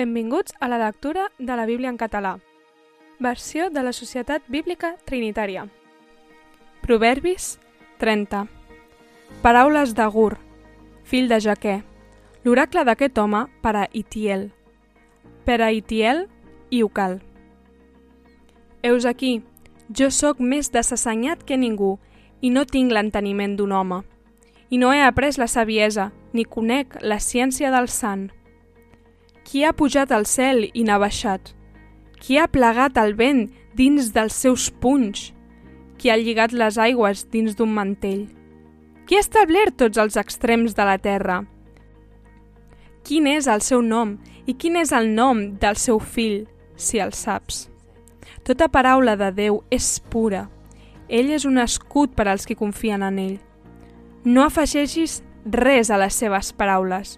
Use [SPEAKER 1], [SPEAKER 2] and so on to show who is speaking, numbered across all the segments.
[SPEAKER 1] Benvinguts a la lectura de la Bíblia en català. Versió de la Societat Bíblica Trinitària. Proverbis 30. Paraules d'Agur, fill de Jaquer, l'oracle d'aquest home per a Itiel. Per a Itiel i Ucal. Eus aquí, jo sóc més desassenyat que ningú i no tinc l'enteniment d'un home. I no he après la saviesa, ni conec la ciència del sant. Qui ha pujat al cel i n'ha baixat? Qui ha plegat el vent dins dels seus punys? Qui ha lligat les aigües dins d'un mantell? Qui ha establert tots els extrems de la terra? Quin és el seu nom i quin és el nom del seu fill, si el saps? Tota paraula de Déu és pura. Ell és un escut per als qui confien en ell. No afegeixis res a les seves paraules.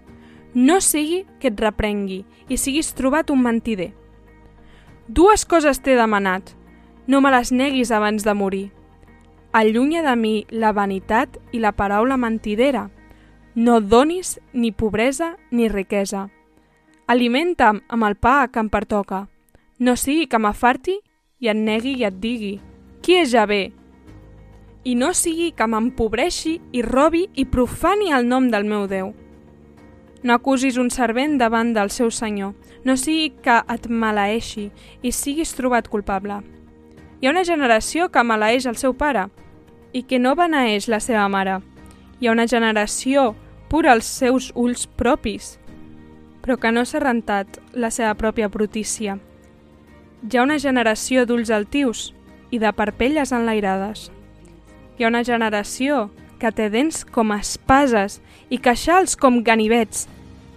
[SPEAKER 1] No sigui que et reprengui i siguis trobat un mentider. Dues coses t'he demanat. No me les neguis abans de morir. Allunya de mi la vanitat i la paraula mentidera. No donis ni pobresa ni riquesa. Alimenta'm amb el pa que em pertoca. No sigui que m'afarti i et negui i et digui «Qui és Javé?» i no sigui que m'empobreixi i robi i profani el nom del meu Déu. No acusis un servent davant del seu senyor, no sigui que et maleeixi i siguis trobat culpable. Hi ha una generació que maleeix el seu pare i que no beneeix la seva mare. Hi ha una generació pura als seus ulls propis, però que no s'ha rentat la seva pròpia brutícia. Hi ha una generació d'ulls altius i de parpelles enlairades. Hi ha una generació que té dents com espases i queixals com ganivets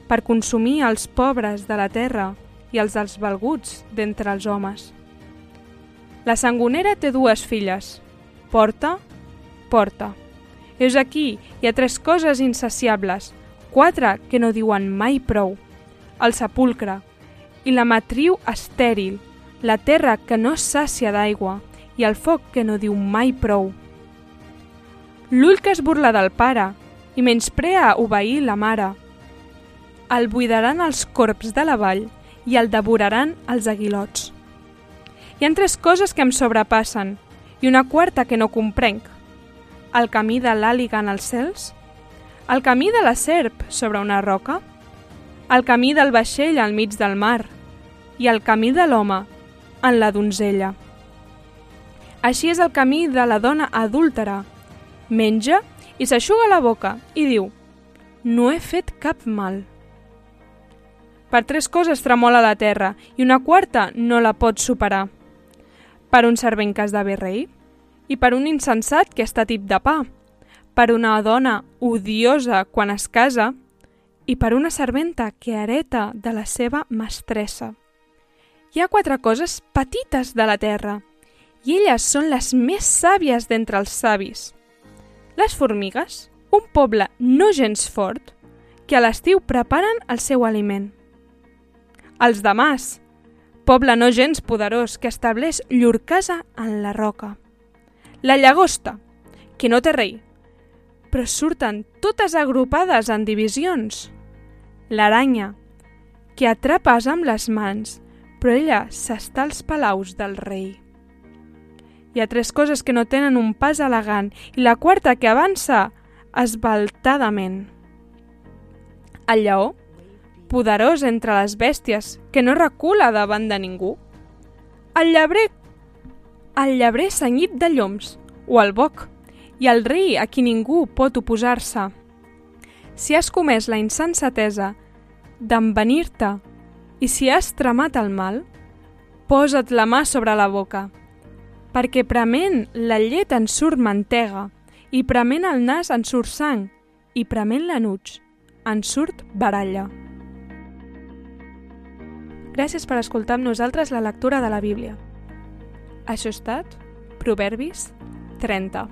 [SPEAKER 1] per consumir els pobres de la terra i els dels valguts d'entre els homes. La sangonera té dues filles. Porta, porta. Heus aquí, hi ha tres coses insaciables, quatre que no diuen mai prou. El sepulcre i la matriu estèril, la terra que no sàcia d'aigua i el foc que no diu mai prou l'ull que es burla del pare i menysprea obeir la mare. El buidaran els corps de la vall i el devoraran els aguilots. Hi han tres coses que em sobrepassen i una quarta que no comprenc. El camí de l'àliga en els cels, el camí de la serp sobre una roca, el camí del vaixell al mig del mar i el camí de l'home en la donzella. Així és el camí de la dona adúltera, menja i s'aixuga la boca i diu «No he fet cap mal». Per tres coses tremola la terra i una quarta no la pot superar. Per un servent que esdevé rei i per un insensat que està tip de pa, per una dona odiosa quan es casa i per una serventa que hereta de la seva mestressa. Hi ha quatre coses petites de la terra i elles són les més sàvies d'entre els savis. Les formigues, un poble no gens fort, que a l'estiu preparen el seu aliment. Els de Mas, poble no gens poderós que estableix llur casa en la roca. La llagosta, que no té rei, però surten totes agrupades en divisions. L'aranya, que atrapes amb les mans, però ella s'està als palaus del rei. Hi ha tres coses que no tenen un pas elegant i la quarta que avança esbaltadament. El lleó, poderós entre les bèsties, que no recula davant de ningú. El llebrer, el llebrer senyit de lloms, o el boc, i el rei a qui ningú pot oposar-se. Si has comès la insensatesa d'envenir-te i si has tramat el mal, posa't la mà sobre la boca perquè prement la llet en surt mantega, i prement el nas en surt sang, i prement l'anuig en surt baralla. Gràcies per escoltar amb nosaltres la lectura de la Bíblia. Això ha estat Proverbis 30.